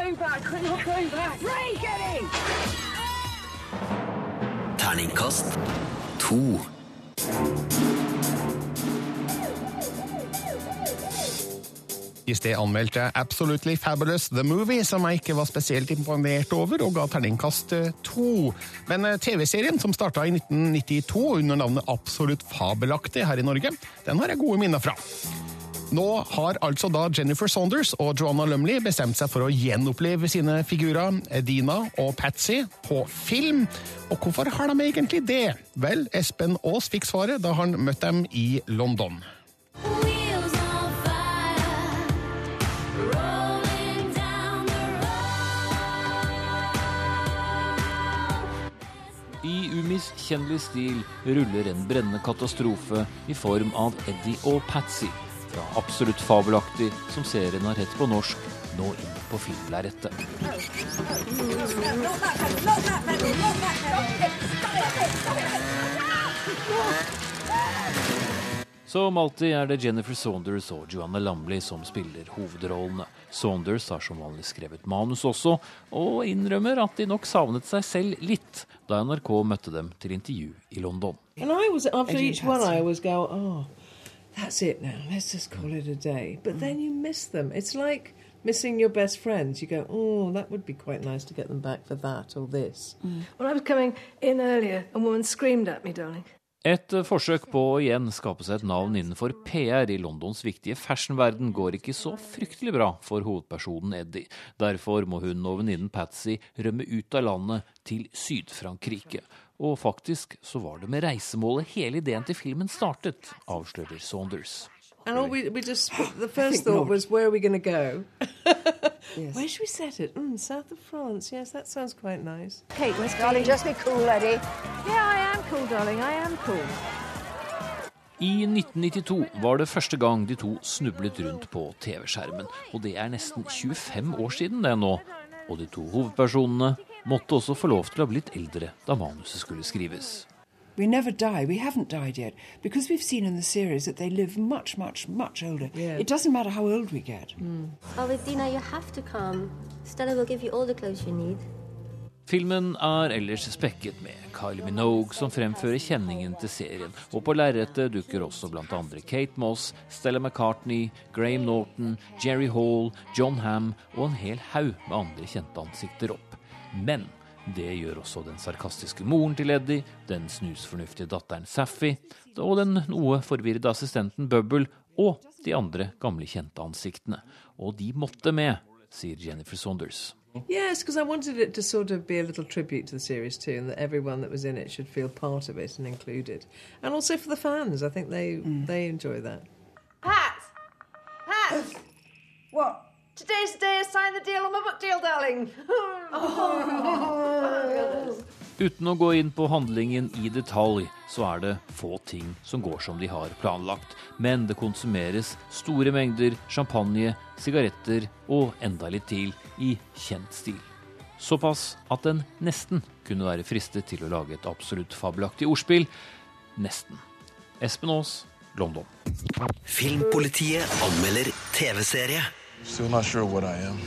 I sted anmeldte Absolutely Fabulous The Movie, som jeg ikke var spesielt imponert over, og ga terningkast eh, to. Men eh, TV-serien, som starta i 1992 under navnet Absolutt fabelaktig her i Norge, den har jeg gode minner fra. Nå har altså da Jennifer Saunders og Joanna Lumley bestemt seg for å gjenoppleve sine figurer, Dina og Patsy, på film. Og hvorfor har de egentlig det? Vel, Espen Aas fikk svaret da han møtte dem i London. I umiskjennelig stil ruller en brennende katastrofe i form av Eddie og Patsy. Fra absolutt fabelaktig, som serien har hett på norsk, nå inn på filmlerretet. Som alltid er det Jennifer Saunders og Joanna Lamley som spiller hovedrollene. Saunders har som vanlig skrevet manus også, og innrømmer at de nok savnet seg selv litt da NRK møtte dem til intervju i London. And I was after Edgy each one, go, "Oh, that's it now. Let's just call it a day." But then you miss them. It's like missing your best friends. You go, "Oh, that would be quite nice to get them back for that or this." When I was coming in earlier, a woman screamed at me, darling. Et eh, forsøk på å igjen skape seg et navn innenfor PR i Londons viktige fashionverden går ikke så fryktelig bra for hovedpersonen Eddie. Derfor må hun og venninnen Patsy rømme ut av landet til Syd-Frankrike. Og faktisk så var det med reisemålet hele ideen til filmen startet, avslører Saunders. And all we, we just, <sighs> the first thought not. was, where are we going to go? Yes. <laughs> Where should we set it? Mm, south of France. Yes, that sounds quite nice. Kate, where's Darling, just be cool, Eddie. Yeah, I am cool, darling. I am cool. I 1992 var det første gang de to snublet rundt på TV-skjermen. Og det er nesten 25 år siden det nå. Og de to hovedpersonene måtte også få lov til å ha blitt eldre da manuset skulle skrives. We never die. We haven't died yet. Because we've seen in the series that they live much, much, much older. Yeah. It doesn't matter how old we get. Alvestina, you have to come. Stella will give you all the clothes you need. Filmen er ellers spekket med Kylie Minogue som fremfører kjenningen til serien, og på lerretet dukker også andre Kate Moss, Stella McCartney, Graham Norton, Jerry Hall, John Ham og en hel haug med andre kjente ansikter opp. Men det gjør også den sarkastiske moren til Eddie, den snusfornuftige datteren Saffy og den noe forvirrede assistenten Bubble og de andre gamle kjente ansiktene. Og de måtte med, sier Jennifer Saunders. Yes, because I wanted it to sort of be a little tribute to the series too, and that everyone that was in it should feel part of it and included. And also for the fans, I think they they enjoy that. Pat! Pat! what? Today's the day I signed the deal on my book deal, darling. <laughs> Uten å gå inn på handlingen i detalj, så er det få ting som går som de har planlagt. Men det konsumeres store mengder champagne, sigaretter og enda litt til i kjent stil. Såpass at en nesten kunne være fristet til å lage et absolutt fabelaktig ordspill. Nesten. Espen Aas, London. Filmpolitiet anmelder TV-serie. Still not sure what I am.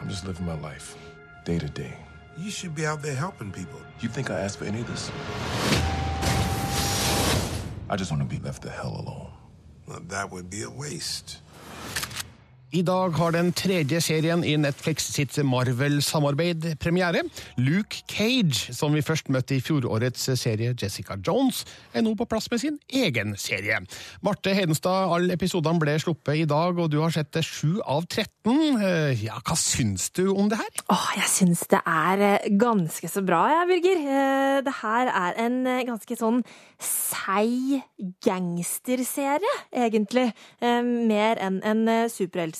I'm just living my life, day to day. You should be out there helping people. You think I asked for any of this? I just want to be left the hell alone. Well, that would be a waste. I dag har den tredje serien i Netflix sitt Marvel-samarbeid premiere. Luke Cage, som vi først møtte i fjorårets serie Jessica Jones, er nå på plass med sin egen serie. Marte Hedenstad, alle episodene ble sluppet i dag, og du har sett det sju av 13. Eh, Ja, hva syns du om det her? Åh, jeg syns det er eh, ganske så bra, jeg, Birger. Eh, Det her er en ganske sånn seig gangsterserie, egentlig. Mer enn en eh,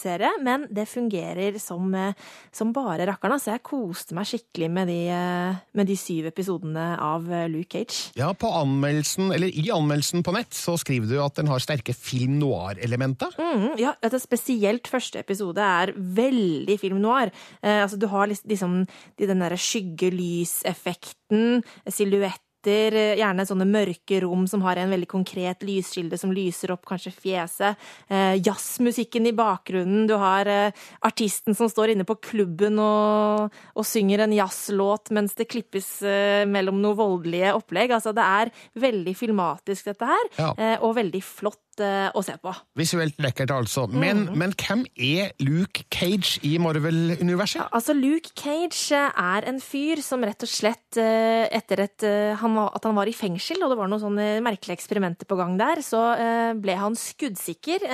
superheltserie, men det fungerer som, eh, som bare rakkeren. Så jeg koste meg skikkelig med de, eh, med de syv episodene av eh, Luke Cage. Ja, på anmeldelsen, eller I anmeldelsen på nett så skriver du at den har sterke film noir-elementer. Mm, ja, vet spesielt første episode er veldig film noir. Eh, altså, du har liksom den derre skyggelyseffekten, silhuetter, eh, gjerne sånne mørke rom som har en veldig konkret lyskilde som lyser opp kanskje fjeset. Eh, jazzmusikken i bakgrunnen. Du har eh, artisten som står inne på klubben og, og synger en jazzlåt mens det klippes eh, mellom noe voldelige opplegg. Altså, det er veldig filmatisk, dette her, Ja. eh, og veldig flott eh, å se på. Visuelt lekkert, altså. Men, men hvem er Luke Cage i Marvel-universet? Altså, Luke Cage eh, er en fyr som rett og slett eh, etter et, han, var- at han var i fengsel, og det var noen sånne merkelige eksperimenter på gang der, så ble han skuddsikker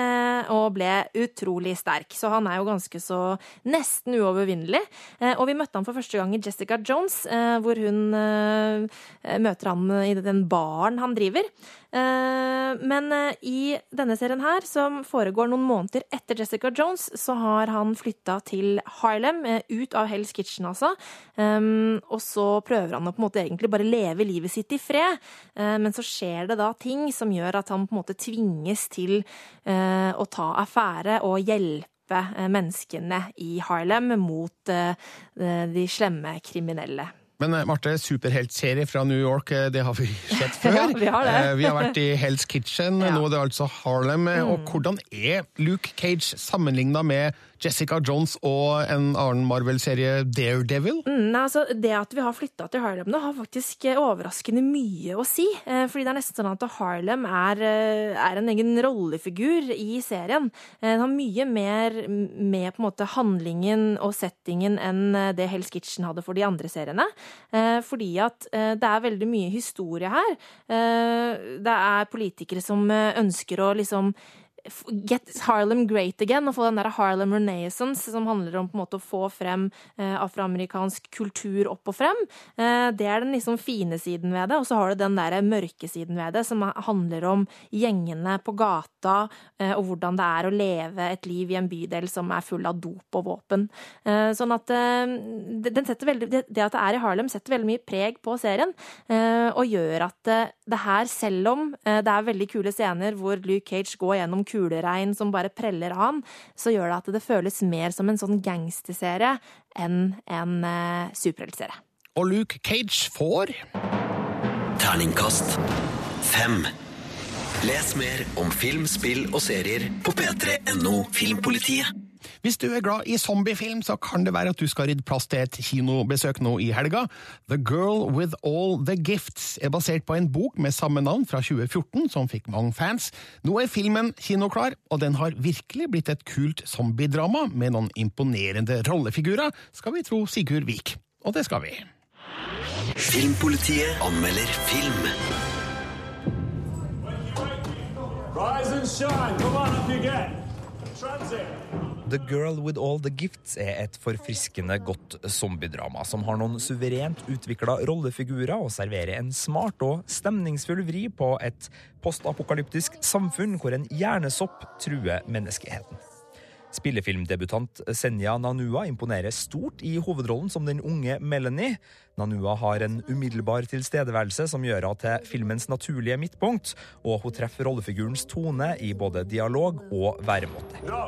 og ble utrolig sterk. Så han er jo ganske så nesten uovervinnelig. Og vi møtte han for første gang i Jessica Jones, hvor hun møter han i den baren han driver. Eh, Men eh, i denne serien her, som foregår noen måneder etter Jessica Jones, så har han flytta til Harlem, eh, ut av Hell's Kitchen altså. Og så prøver han å på en måte egentlig bare leve livet sitt i fred. Men så skjer det da ting som gjør at han på en måte tvinges til å ta affære og hjelpe menneskene i Harlem mot de slemme kriminelle. Men eh, Marte, superheltserie fra New York, eh, det har vi <laughs> sett før. Ja, vi har det. Eh, Vi har vært i Hell's Kitchen, Ja. nå er det altså Harlem. Mm. Og hvordan er Luke Cage sammenligna med Jessica Jones og en annen Marvel-serie, Daredevil? Mm, altså, det at vi har flytta til Harlem nå, har faktisk eh, overraskende mye å si. Eh, fordi det er nesten sånn at Harlem er, eh, er en egen rollefigur i serien. Den har mye mer med på en måte handlingen og settingen enn det Hell's Kitchen hadde for de andre seriene. Fordi at det er veldig mye historie her. Det er politikere som ønsker å liksom Get Harlem great again, og få den der Harlem Renaissance, som handler om på en måte å få frem eh, afroamerikansk kultur opp og frem. Eh, det er den liksom fine siden ved det, og så har du den der mørke siden ved det, som handler om gjengene på gata, eh, og hvordan det er å leve et liv i en bydel som er full av dop og våpen. Sånn at veldig, det at det er i Harlem, setter veldig mye preg på serien, og gjør at det her, selv om det er veldig kule scener hvor Luke Cage går gjennom kuleregn som bare preller av han, så gjør det at det føles mer som en sånn gangsterserie enn en uh, superheltserie. Og Luke Cage får Terningkast fem. Les mer om film, spill og serier på p3.no Filmpolitiet. Hvis du er glad i zombiefilm, så kan det være at du skal rydde plass til et kinobesøk nå i helga. The Girl With All The Gifts er basert på en bok med samme navn fra 2014, som fikk mange fans. Nå er filmen kinoklar, og den har virkelig blitt et kult zombiedrama med noen imponerende rollefigurer, skal vi tro Sigurd Vik. Og det skal vi. Filmpolitiet anmelder film. Rise and shine. Come on up you get. The Girl With All The Gifts er et forfriskende godt zombiedrama som har noen suverent utvikla rollefigurer og serverer en smart og stemningsfull vri på et postapokalyptisk samfunn hvor en hjernesopp truer menneskeheten. Spillefilmdebutant Senja Nanua imponerer stort i hovedrollen som den unge Melanie. Nanua har en umiddelbar tilstedeværelse som gjør henne til filmens naturlige midtpunkt, og hun treffer rollefigurens tone i både dialog og væremåte. No.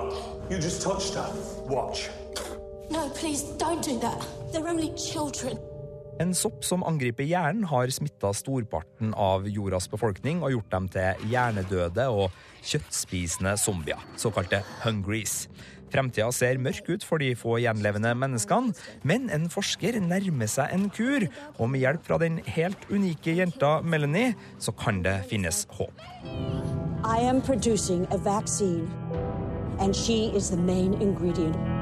En sopp som angriper hjernen, har smitta storparten av jordas befolkning og gjort dem til hjernedøde og kjøttspisende zombier, såkalte hungries. Fremtida ser mørk ut for de få gjenlevende menneskene, men en forsker nærmer seg en kur, og med hjelp fra den helt unike jenta Melanie, så kan det finnes håp. I am producing a vaccine, and she is the main ingredient.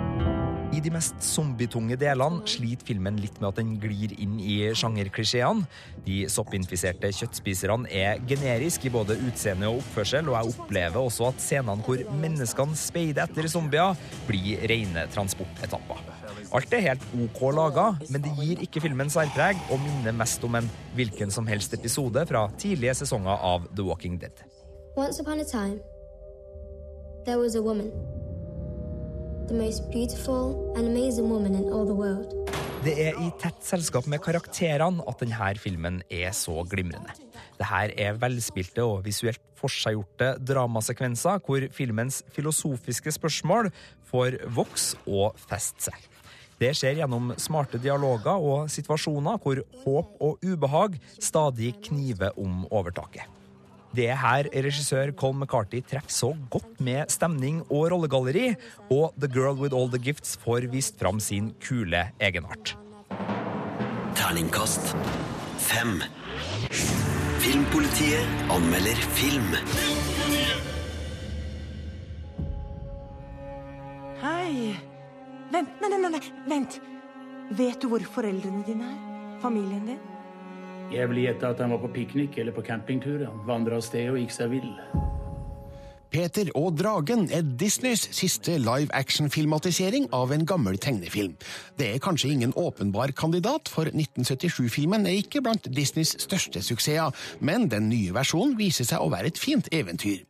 I de mest zombietunge delene sliter filmen litt med at den glir inn i sjangerklisjeene. De soppinfiserte kjøttspiserne er generiske i både utseende og oppførsel, og jeg opplever også at scenene hvor menneskene speider etter zombier, blir rene transportetapper. Alt er helt OK laga, men det gir ikke filmen særpreg, og minner mest om en hvilken som helst episode fra tidlige sesonger av The Walking Dead. Once upon a time, there was a woman. Det er i tett selskap med karakterene at denne filmen er så glimrende. Dette er velspilte og visuelt forseggjorte dramasekvenser hvor filmens filosofiske spørsmål får vokse og feste seg. Det skjer gjennom smarte dialoger og situasjoner hvor håp og ubehag stadig kniver om overtaket. Det er her regissør Colm McCarthy treffer så godt med stemning og rollegalleri, og The Girl With All The Gifts får vist fram sin kule egenart. Terningkast fem. Filmpolitiet anmelder film. Hei. Vent, nei, nei, nei, nei, vent. Vet du hvor foreldrene dine er? Familien din? Jeg vil gjette at han var på piknik eller på campingtur. Han vandra av sted og gikk seg vill. Peter og dragen er Disneys siste live action-filmatisering av en gammel tegnefilm. Det er kanskje ingen åpenbar kandidat, for 1977-filmen er ikke blant Disneys største suksesser, men den nye versjonen viser seg å være et fint eventyr.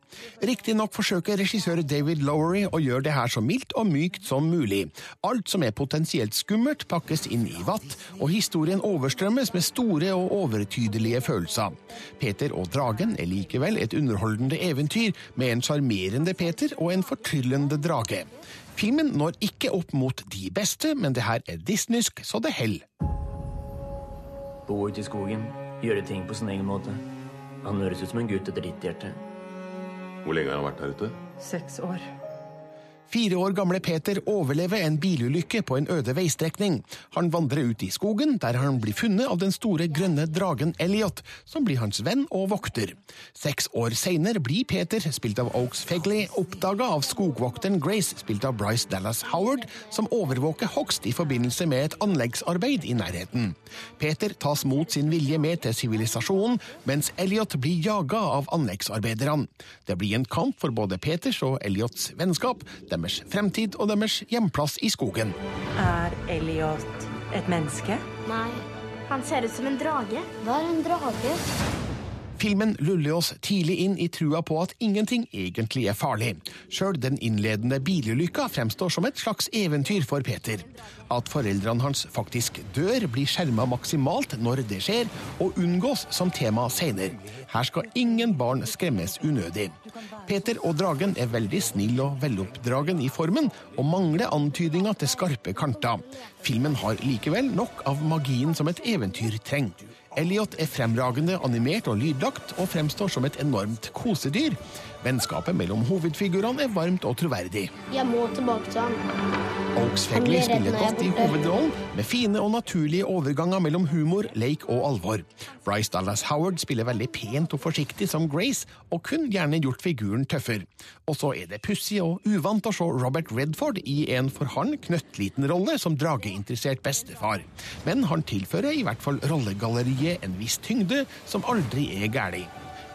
Riktignok forsøker regissør David Lowery å gjøre det her så mildt og mykt som mulig. Alt som er potensielt skummelt, pakkes inn i vatt, og historien overstrømmes med store og overtydelige følelser. Peter og dragen er likevel et underholdende eventyr med en sjarmerende Peter og en fortryllende drage. Filmen når ikke opp mot de beste, men det her er disneysk så det heller. Bo ute i skogen, gjøre ting på sin egen måte. Han høres ut som en gutt etter ditt hjerte. Hvor lenge har han vært her ute? Seks år. Fire år gamle Peter overlever en bilulykke på en øde veistrekning. Han vandrer ut i skogen, der han blir funnet av den store grønne dragen Elliot, som blir hans venn og vokter. Seks år seinere blir Peter, spilt av Oaks Fegley, oppdaga av skogvokteren Grace, spilt av Bryce Dallas Howard, som overvåker hogst i forbindelse med et anleggsarbeid i nærheten. Peter tas mot sin vilje med til sivilisasjonen, mens Elliot blir jaga av anleggsarbeiderne. Det blir en kamp for både Peters og Elliots vennskap, deres fremtid og deres hjemplass i skogen. Er Elliot et menneske? Nei, han ser ut som en drage. Hva er en drage? Filmen luller oss tidlig inn i trua på at ingenting egentlig er farlig. Sjøl den innledende bilulykka fremstår som et slags eventyr for Peter. At foreldrene hans faktisk dør, blir skjerma maksimalt når det skjer, og unngås som tema seinere. Her skal ingen barn skremmes unødig. Peter og dragen er veldig snill og veloppdragen i formen, og mangler antydninga til skarpe kanter. Filmen har likevel nok av magien som et eventyr trenger. Elliot er fremragende animert og lydlagt, og fremstår som et enormt kosedyr. Vennskapet mellom hovedfigurene er varmt og troverdig. Jeg må tilbake til han. Oaks Fegley spiller er godt i hovedrollen, med fine og naturlige overganger mellom humor, leik og alvor. Bryce Dallas Howard spiller veldig pent og forsiktig som Grace, og kunne gjerne gjort figuren tøffere. Og så er det pussig og uvant å se Robert Redford i en for han knøttliten rolle som drageinteressert bestefar. Men han tilfører i hvert fall rollegalleriet en viss tyngde som aldri er gæli.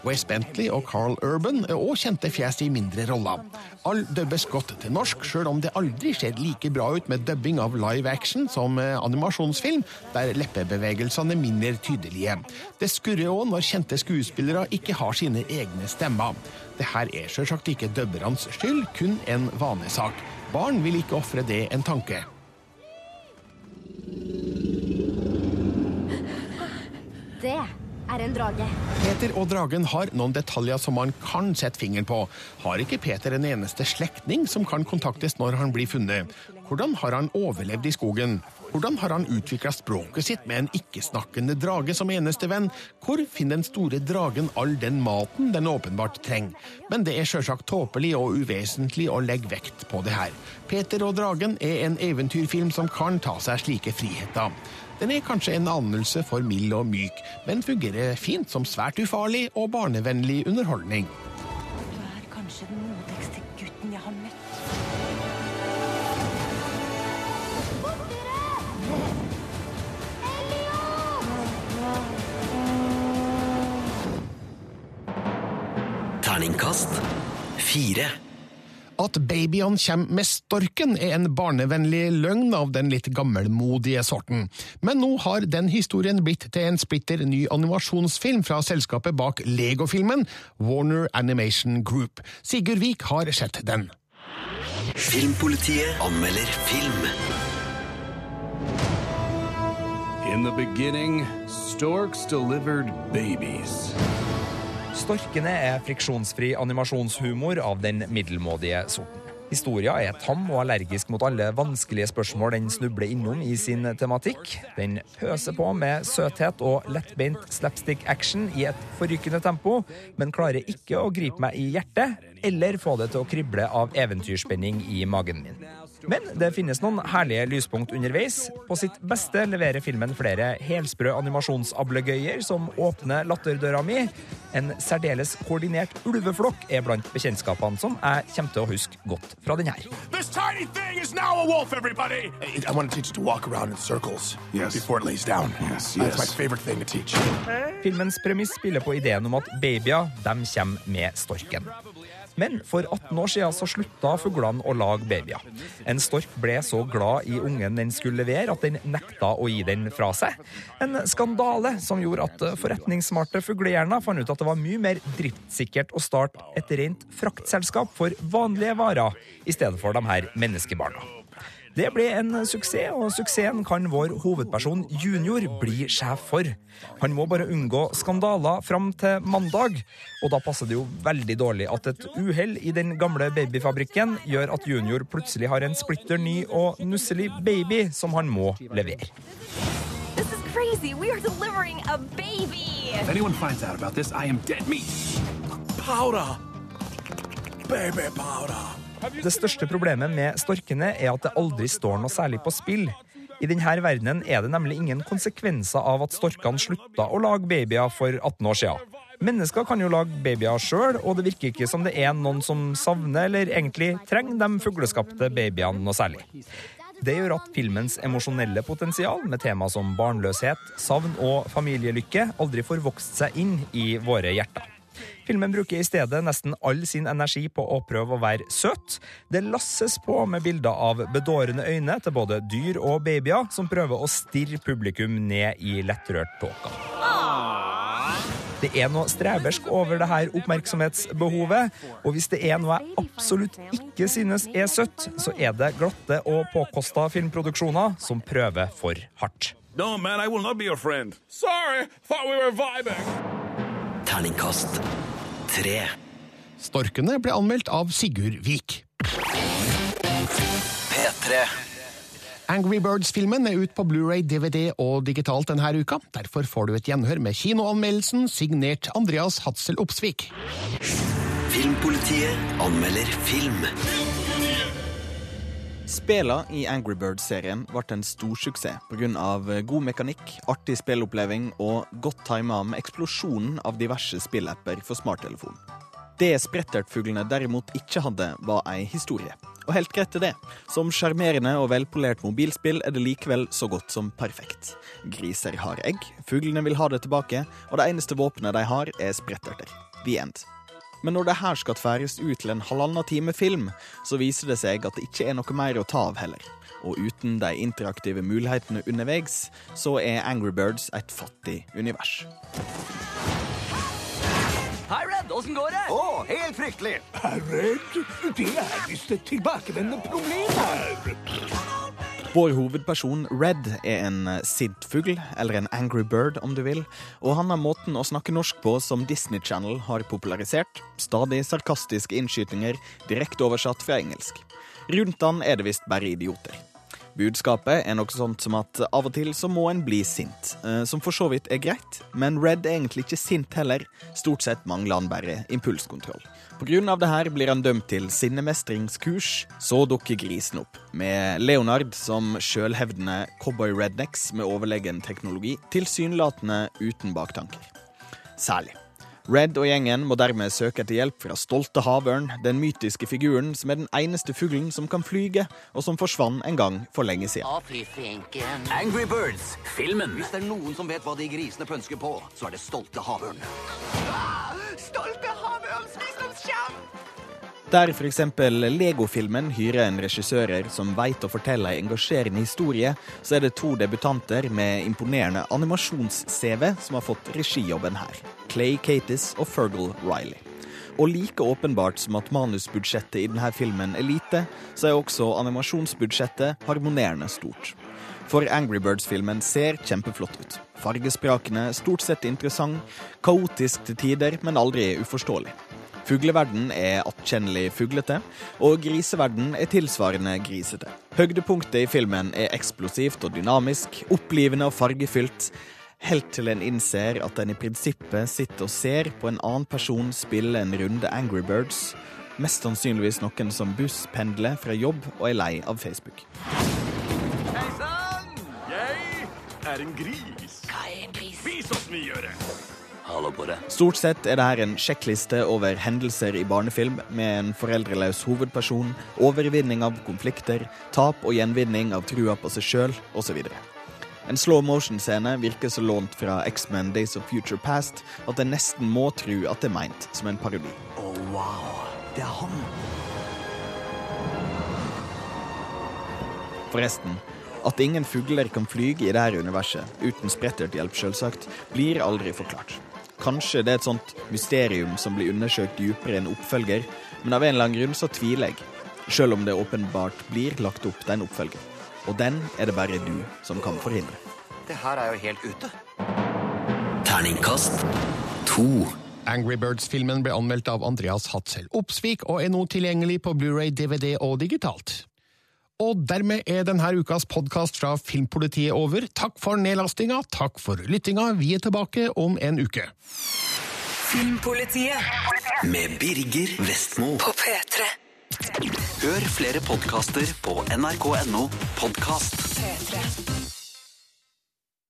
Wes Bentley og Carl Urban er også kjente fjes i mindre roller. Alle dubbes godt til norsk, sjøl om det aldri ser like bra ut med dubbing av live action som eh, animasjonsfilm, der leppebevegelsene er mindre tydelige. Det skurrer òg når kjente skuespillere ikke har sine egne stemmer. Det her er sjølsagt ikke dubbernes skyld, kun en vanesak. Barn vil ikke ofre det en tanke. Det er en drage. Peter og dragen har noen detaljer som man kan sette fingeren på. Har ikke Peter en eneste slektning som kan kontaktes når han blir funnet? Hvordan har han overlevd i skogen? Hvordan har han utvikla språket sitt med en ikke-snakkende drage som eneste venn? Hvor finner den store dragen all den maten den åpenbart trenger? Men det er sjølsagt tåpelig og uvesentlig å legge vekt på det her. Peter og dragen er en eventyrfilm som kan ta seg slike friheter. Den er kanskje en anelse for mild og myk, men fungerer fint som svært ufarlig og barnevennlig underholdning. Du er kanskje den modigste gutten jeg har møtt. Terningkast fire. At babyene kommer med storken er en barnevennlig løgn av den litt gammelmodige sorten. Men nå har den historien blitt til en splitter ny animasjonsfilm fra selskapet bak Lego-filmen, Warner Animation Group. Sigurd Vik har sett den. Filmpolitiet anmelder film. In the beginning, storks delivered babies. Storkene er friksjonsfri animasjonshumor av den middelmådige sorten. Historia er tam og allergisk mot alle vanskelige spørsmål den snubler innom i sin tematikk. Den pøser på med søthet og lettbeint slapstick action i et forrykende tempo, men klarer ikke å gripe meg i hjertet eller få det til å krible av eventyrspenning i magen min. Men det finnes noen herlige lyspunkt underveis. På sitt beste leverer filmen flere helsprø animasjonsablegøyer som åpner latterdøra mi. En særdeles koordinert ulveflokk er blant bekjentskapene som jeg kommer til å huske godt fra den her. This tiny thing is now a wolf, everybody! I want to teach it to walk around in circles before it lays down. Yes, yes. my favorite thing to teach. Filmens premiss spiller på ideen om at babyer de kommer med storken. Men for 18 år siden så slutta fuglene å lage babyer. En stork ble så glad i ungen den skulle levere, at den nekta å gi den fra seg. En skandale som gjorde at forretningssmarte fuglehjerner fant ut at det var mye mer driftssikkert å starte et rent fraktselskap for vanlige varer, i stedet for de her menneskebarna. Det ble en suksess, og suksessen kan vår hovedperson Junior bli sjef for. Han må bare unngå skandaler fram til mandag, og da passer det jo veldig dårlig at et uhell i den gamle babyfabrikken gjør at Junior plutselig har en splitter ny og nusselig baby som han må levere. This is crazy. We are delivering a baby. If anyone finds out about this, I am dead meat. Powder! Baby powder! Det største problemet med storkene er at det aldri står noe særlig på spill. I denne verdenen er det nemlig ingen konsekvenser av at storkene slutta å lage babyer for 18 år siden. Mennesker kan jo lage babyer sjøl, og det virker ikke som det er noen som savner eller egentlig trenger de fugleskapte babyene noe særlig. Det gjør at filmens emosjonelle potensial, med tema som barnløshet, savn og familielykke, aldri får vokst seg inn i våre hjerter. Filmen bruker i stedet nesten all sin energi på å prøve å være søt. Det lasses på med bilder av bedårende øyne til både dyr og babyer, som prøver å stirre publikum ned i lettrørt tåke. Det er noe strebersk over det her oppmerksomhetsbehovet, og hvis det er noe jeg absolutt ikke synes er søtt, så er det glatte og påkosta filmproduksjoner som prøver for hardt. No, man, I will not be your friend. Sorry, thought we were vibing. Terningkast tre. Storkene ble anmeldt av Sigurd Vik. P3. Angry Birds-filmen er ut på Blu-ray, DVD og digitalt denne uka. Derfor får du et gjenhør med kinoanmeldelsen signert Andreas Hadsel Opsvik. Filmpolitiet anmelder film. Spela i Angry Birds-serien ble en storsuksess pga. god mekanikk, artig spilloppleving og godt tima med eksplosjonen av diverse spillapper for smarttelefon. Det Sprettertfuglene derimot ikke hadde, var ei historie. Og helt greit til det. Som sjarmerende og velpolert mobilspill er det likevel så godt som perfekt. Griser har egg, fuglene vil ha det tilbake, og det eneste våpenet de har, er spretterter. The end. Men når det her skal tverres ut til en halvannen time film, så viser det seg at det ikke er noe mer å ta av heller. Og uten de interaktive mulighetene underveis, så er Angry Birds et fattig univers. Hei, Red. Åssen går det? Å, helt fryktelig. Red, Det er visst et tilbakevendende problem her. Vår hovedperson Red er en sint fugl, eller en angry bird om du vil, og han har måten å snakke norsk på som Disney Channel har popularisert. Stadig sarkastiske innskytinger, direkte oversatt fra engelsk. Rundt han er det visst bare idioter. Budskapet er noe sånt som at av og til så må en bli sint, eh, som for så vidt er greit, men Red er egentlig ikke sint heller, stort sett mangler han bare impulskontroll. På grunn av det her blir han dømt til sinnemestringskurs, så dukker grisen opp, med Leonard som sjølhevdende cowboy-rednecks med overlegen teknologi, tilsynelatende uten baktanker. Særlig. Red og gjengen må dermed søke etter hjelp fra stolte havørn, den mytiske figuren som er den eneste fuglen som kan flyge, og som forsvant en gang for lenge siden. Angry Birds, filmen. Hvis det er noen som vet hva de grisene pønsker på, så er det stolte havørn. Stolte havørns visdomskjern! Der f.eks. Lego-filmen hyrer en regissører som veit å fortelle ei engasjerende historie, så er det to debutanter med imponerende animasjons-CV som har fått regijobben her. Clay Catis og Fergal Riley. Og like åpenbart som at manusbudsjettet i denne filmen er lite, så er også animasjonsbudsjettet harmonerende stort. For Angry Birds-filmen ser kjempeflott ut. Fargesprakende, stort sett interessant, kaotisk til tider, men aldri uforståelig. Fugleverden er attkjennelig fuglete, og griseverden er tilsvarende grisete. Høydepunktet i filmen er eksplosivt og dynamisk, opplivende og fargefylt, helt til en innser at en i prinsippet sitter og ser på en annen person spille en runde Angry Birds, mest sannsynligvis noen som busspendler fra jobb og er lei av Facebook. Hei sann! Jeg er en gris. Hva er en gris? Vis oss mye Hallo på det. Stort sett er dette en sjekkliste over hendelser i barnefilm, med en foreldreløs hovedperson, overvinning av konflikter, tap og gjenvinning av trua på seg sjøl, osv. En slow motion-scene virker så lånt fra X-Men Days of Future Past at en nesten må tro at det er meint som en parodi. Å, wow. Det er han. Forresten, at ingen fugler kan flyge i dette universet, uten spretterthjelp selvsagt, blir aldri forklart. Kanskje det er et sånt mysterium som blir undersøkt dypere i en oppfølger, men av en eller annen grunn så tviler jeg, selv om det åpenbart blir lagt opp til en oppfølger. Og den er det bare du som kan forhindre. Det her er jo helt ute. Terningkast to. Angry Birds-filmen ble anmeldt av Andreas Hatzel Opsvik og er nå tilgjengelig på Blu-ray, DVD og digitalt. Og dermed er denne ukas podkast fra Filmpolitiet over. Takk for nedlastinga, takk for lyttinga. Vi er tilbake om en uke. Filmpolitiet med Birger Vestmo på P3. Hør flere podkaster på nrk.no podkast. P3.